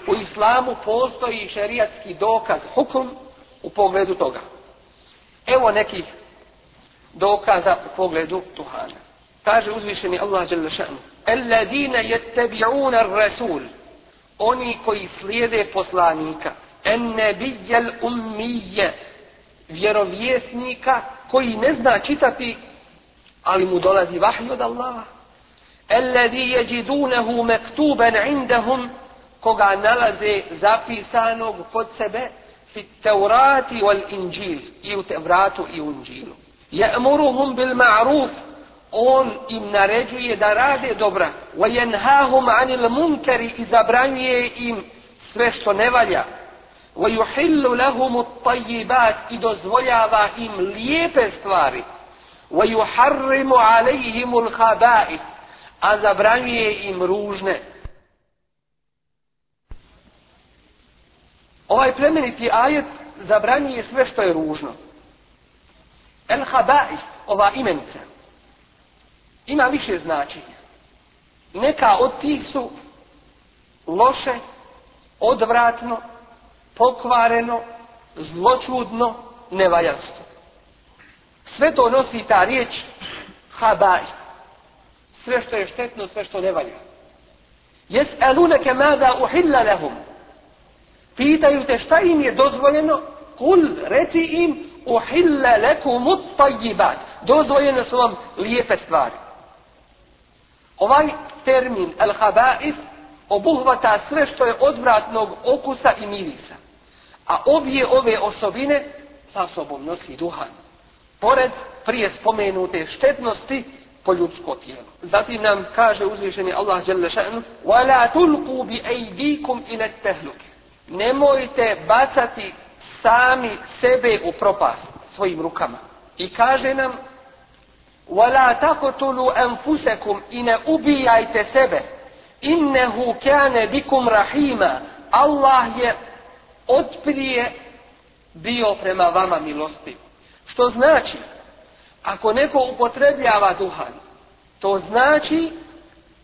u islamu postoji šerijatski dokaz hukum u pogledu toga. Evo nekih dokaza u pogledu Tuhana. Kaže uzvišeni Allah dželle šanu: "Alladine yettabi'una rasul Oni koji slijede poslanika, en nabiyjal mije, vjerovjesnika koji ne zna čitati, ali mu dolazi vahj od Allaha. Alladhi yajidunahu maktuban 'indahum koga nalaze zapisanog kod sebe fi Teurati wal Injil i u Tevratu i u Injilu. Ya'muruhum bil ma'ruf on im naređuje da rade dobra. Wa yanhahum 'anil munkari i zabranjuje im sve što ne valja. وَيُحِلُّ لَهُمُ الطَّيِّبَاتِ i dozvoljava im lijepe stvari وَيُحَرِّمُ عَلَيْهِمُ الْحَبَائِ a zabranjuje im ružne Ovaj plemeniti ajet zabranjuje sve što je ružno. El habais, ova imenica, ima više značenja. Neka od tih su loše, odvratno, pokvareno, zločudno, nevaljanstvo. Sve to nosi ta riječ habaj. Sve što je štetno, sve što ne valja. Jes eluneke mada uhilla lehum. Pitaju te šta im je dozvoljeno, kul reci im uhilla lekum utajibat. Dozvoljene su vam lijepe stvari. Ovaj termin al habaif obuhvata sve što je odvratnog okusa i mirisa. A obje ove osobine sa sobom nosi duhan. Pored prije spomenute štetnosti po ljudsko tijelo. Zatim nam kaže uzvišeni Allah dželle šanu: "Wa la tulqu bi aydikum ila Nemojte bacati sami sebe u propast svojim rukama. I kaže nam: "Wa la taqtulu anfusakum in ubijajte sebe. Innehu kana bikum rahima." Allah je otprije bio prema vama milosti. Što znači, ako neko upotrebljava duhan, to znači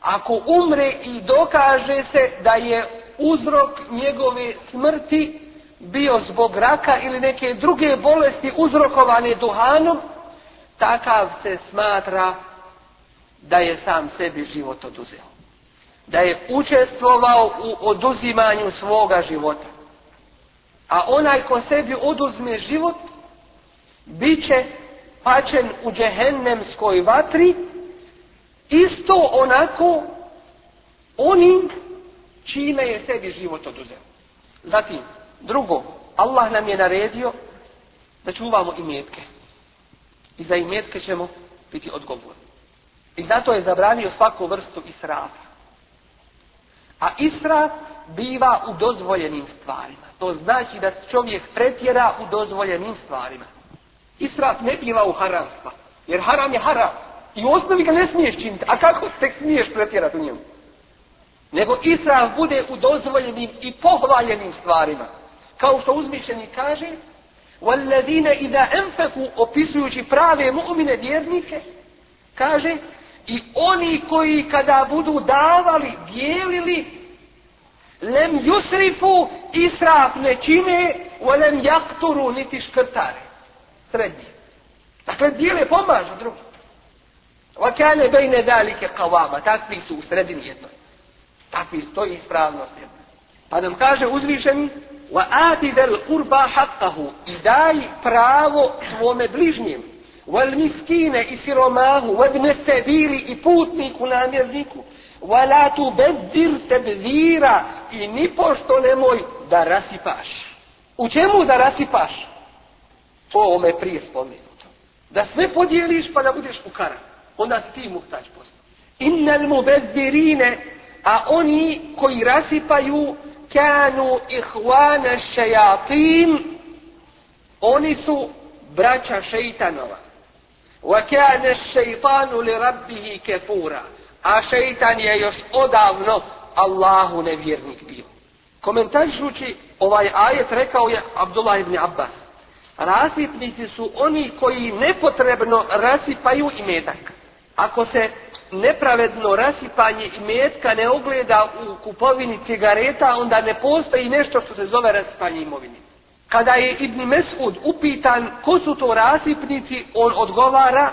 ako umre i dokaže se da je uzrok njegove smrti bio zbog raka ili neke druge bolesti uzrokovane duhanom, takav se smatra da je sam sebi život oduzeo. Da je učestvovao u oduzimanju svoga života. A onaj ko sebi oduzme život, bit će pačen u džehennemskoj vatri, isto onako onim čime je sebi život oduzeo. Zatim, drugo, Allah nam je naredio da čuvamo imetke. I za imetke ćemo biti odgovorni. I zato je zabranio svaku vrstu israfa. A israf biva u dozvoljenim stvarima to znači da čovjek pretjera u dozvoljenim stvarima. Israf ne biva u haramstva, jer haram je haram. I u osnovi ga ne smiješ činiti, a kako tek smiješ pretjerati u njemu? Nego Israf bude u dozvoljenim i pohvaljenim stvarima. Kao što uzmišljeni kaže, i إِذَا أَنْفَكُوا opisujući prave mu'mine vjernike, kaže, i oni koji kada budu davali, dijelili, lem yusrifu israf ne čine, lem jakturu niti škrtare. Srednji. Dakle, dijele pomažu drugi. kane bejne dalike kavama. Takvi su u sredini jednoj. Takvi to je ispravnost jedna. Pa nam kaže uzvišen, wa ati del kurba haqqahu i daj pravo svome bližnjem wal miskine i siromahu wa ibn sabili i putniku namjerniku Wala tu bezdir tebzira i nipošto nemoj da rasipaš. U čemu da rasipaš? paš, ovome prije spomenuto. Da sve podijeliš pa da budeš u Onda ti muhtač posto. Innal mu bezdirine, a oni koji rasipaju kanu ihvane šejatim, oni su braća šeitanova. Wa kana ash li rabbihi kafura a šeitan je još odavno Allahu nevjernik bio. Komentarišući ovaj ajet rekao je Abdullah ibn Abbas. Rasipnici su oni koji nepotrebno rasipaju imetak. Ako se nepravedno rasipanje imetka ne ogleda u kupovini cigareta, onda ne postoji nešto što se zove rasipanje imovine. Kada je Ibn Mesud upitan ko su to rasipnici, on odgovara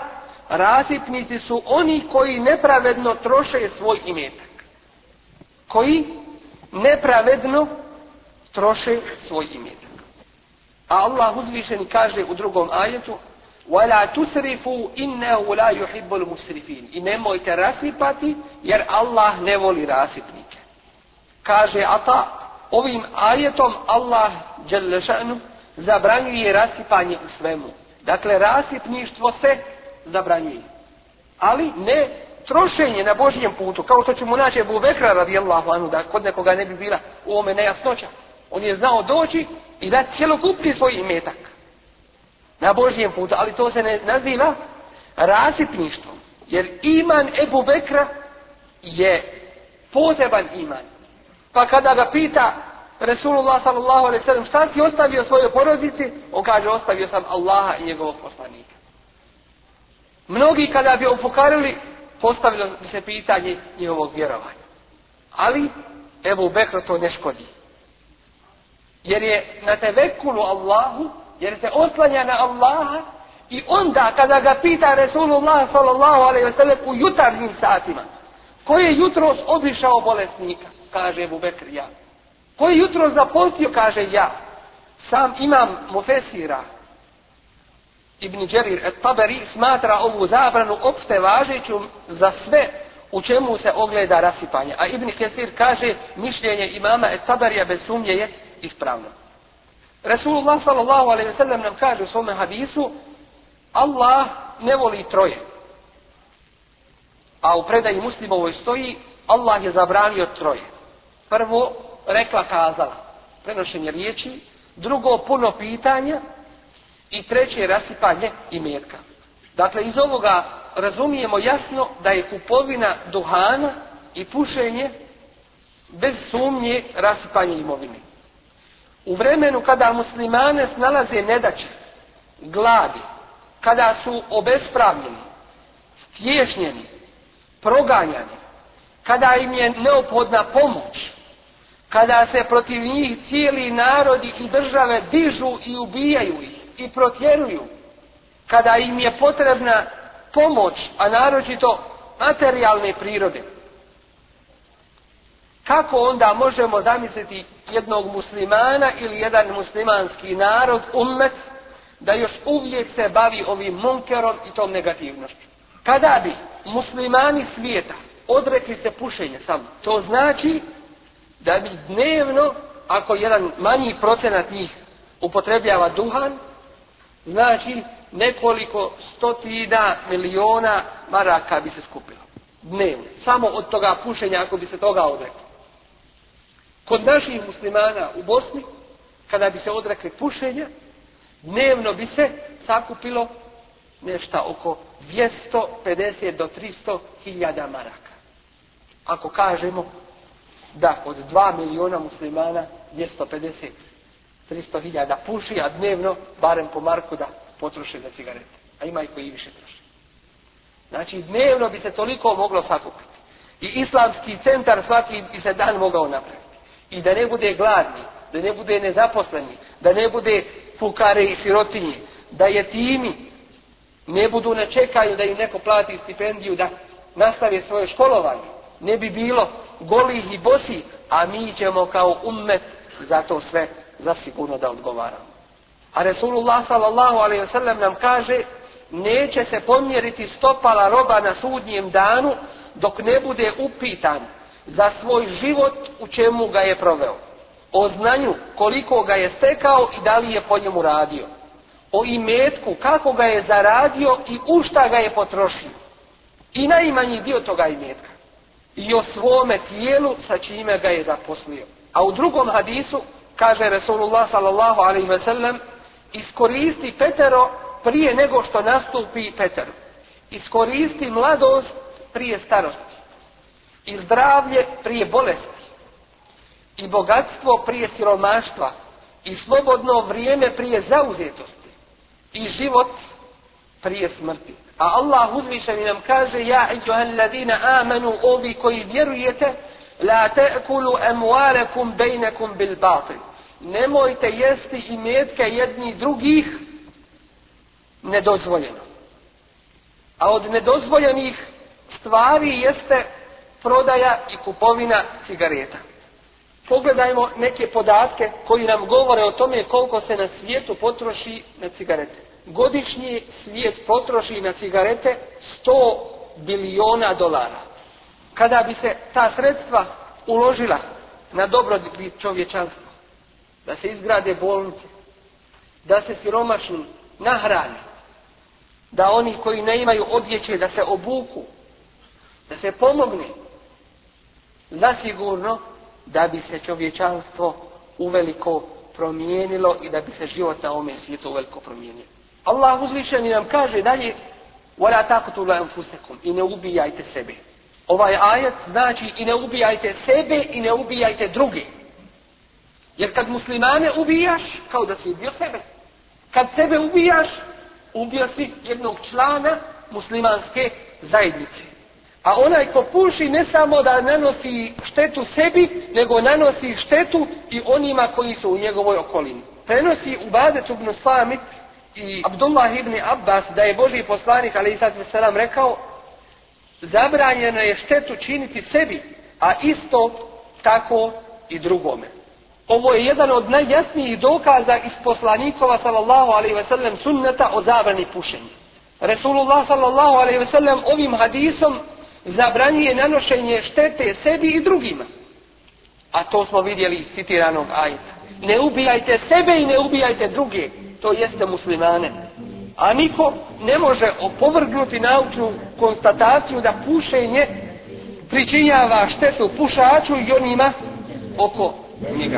rasipnici su oni koji nepravedno troše svoj imetak. Koji nepravedno troše svoj imetak. A Allah uzvišeni kaže u drugom ajetu وَلَا تُسْرِفُوا إِنَّهُ لَا يُحِبُّ الْمُسْرِفِينَ I nemojte rasipati jer Allah ne voli rasipnike. Kaže Ata, ovim ajetom Allah zabranjuje rasipanje u svemu. Dakle, rasipništvo se zabranjuje. Ali ne trošenje na Božijem putu, kao što ćemo naći Ebu Bekra radijallahu anhu, da kod nekoga ne bi bila u ovome nejasnoća. On je znao doći i da cjelokupni svoj imetak na Božijem putu, ali to se ne naziva rasipništvom. Jer iman Ebu Bekra je poseban iman. Pa kada ga pita Resulullah sallallahu alaihi sallam šta si ostavio svojoj porodici, on kaže ostavio sam Allaha i njegovog poslanika. Mnogi kada bi opukarili, postavilo bi se pitanje njihovog vjerovanja. Ali, evo Bekr to ne škodi. Jer je na tevekulu Allahu, jer se oslanja na Allaha i onda kada ga pita Resulullah sallallahu alaihi ve u jutarnjim satima, koji je jutros obišao bolesnika, kaže Ebu Bekr ja. Koji je jutros zapostio, kaže ja. Sam imam mufesira, Ibn Đerir et Taberi smatra ovu zabranu opšte važeću za sve u čemu se ogleda rasipanje. A Ibn Kesir kaže mišljenje imama et Taberija bez sumnje je ispravno. Resulullah s.a.v. nam kaže u svome hadisu Allah ne voli troje. A u predaji muslimovoj stoji Allah je zabranio troje. Prvo, rekla kazala, prenošenje riječi. Drugo, puno pitanja. I treće, rasipanje imetka. Dakle, iz ovoga razumijemo jasno da je kupovina duhana i pušenje bez sumnje rasipanje imovine. U vremenu kada muslimane snalaze nedaće, gladi, kada su obespravljeni, stješnjeni, proganjani, kada im je neophodna pomoć, kada se protiv njih cijeli narodi i države dižu i ubijaju ih, i protjeruju kada im je potrebna pomoć, a naročito materijalne prirode. Kako onda možemo zamisliti jednog muslimana ili jedan muslimanski narod, ummet, da još uvijek se bavi ovim munkerom i tom negativnošću? Kada bi muslimani svijeta odrekli se pušenja samo, to znači da bi dnevno, ako jedan manji procenat njih upotrebljava duhan, Znači, nekoliko stotina miliona maraka bi se skupilo. Dnevno. Samo od toga pušenja, ako bi se toga odrekli. Kod naših muslimana u Bosni, kada bi se odrekli pušenja, dnevno bi se sakupilo nešto oko 250 do 300 hiljada maraka. Ako kažemo da od 2 miliona muslimana 250 300.000 da puši, a dnevno, barem po Marku, da potroše za cigarete. A ima i koji više troši. Znači, dnevno bi se toliko moglo sakupiti. I islamski centar svaki bi se dan mogao napraviti. I da ne bude gladni, da ne bude nezaposleni, da ne bude fukare i sirotinje, da je timi, ne budu na čekanju da im neko plati stipendiju, da nastave svoje školovanje. Ne bi bilo golih i bosi, a mi ćemo kao ummet za to sve zasigurno da odgovaramo. A Resulullah sallallahu alaihi wasallam nam kaže neće se pomjeriti stopala roba na sudnjem danu dok ne bude upitan za svoj život u čemu ga je proveo. O znanju koliko ga je stekao i da li je po njemu radio. O imetku kako ga je zaradio i u šta ga je potrošio. I najmanji dio toga imetka. I o svome tijelu sa čime ga je zaposlio. A u drugom hadisu kaže Resulullah sallallahu alaihi iskoristi petero prije nego što nastupi petero, Iskoristi mladost prije starosti. I zdravlje prije bolesti. I bogatstvo prije siromaštva. I slobodno vrijeme prije zauzetosti. I život prije smrti. A Allah uzvišeni nam kaže, ja i ladina amanu, ovi koji vjerujete, La te'kulu emuarekum bejnekum bil batil. Nemojte jesti i metke jedni drugih nedozvoljeno. A od nedozvoljenih stvari jeste prodaja i kupovina cigareta. Pogledajmo neke podatke koji nam govore o tome koliko se na svijetu potroši na cigarete. Godišnji svijet potroši na cigarete 100 biliona dolara kada bi se ta sredstva uložila na dobrobit čovječanstvo, da se izgrade bolnice, da se siromašni nahrani, da oni koji ne imaju odjeće da se obuku, da se pomogne, zasigurno da bi se čovječanstvo uveliko promijenilo i da bi se život na ovome svijetu uveliko promijenio. Allah uzvišeni nam kaže dalje وَلَا I ne ubijajte sebe. Ovaj ajet znači i ne ubijajte sebe i ne ubijajte druge. Jer kad muslimane ubijaš, kao da si ubio sebe. Kad sebe ubijaš, ubio si jednog člana muslimanske zajednice. A onaj ko puši ne samo da nanosi štetu sebi, nego nanosi štetu i onima koji su u njegovoj okolini. Prenosi u badetu ibn i Abdullah ibn Abbas da je Boži poslanik, ali i sad rekao, zabranjeno je štetu činiti sebi, a isto tako i drugome. Ovo je jedan od najjasnijih dokaza iz poslanikova sallallahu alaihi ve sellem sunneta o zabrani pušenja. Resulullah sallallahu alaihi ve sellem ovim hadisom zabranjuje nanošenje štete sebi i drugima. A to smo vidjeli iz citiranog ajta. Ne ubijajte sebe i ne ubijajte druge, to jeste muslimane. A niko ne može opovrgnuti naučnu konstataciju da pušenje pričinjava štetu pušaču i onima oko njega.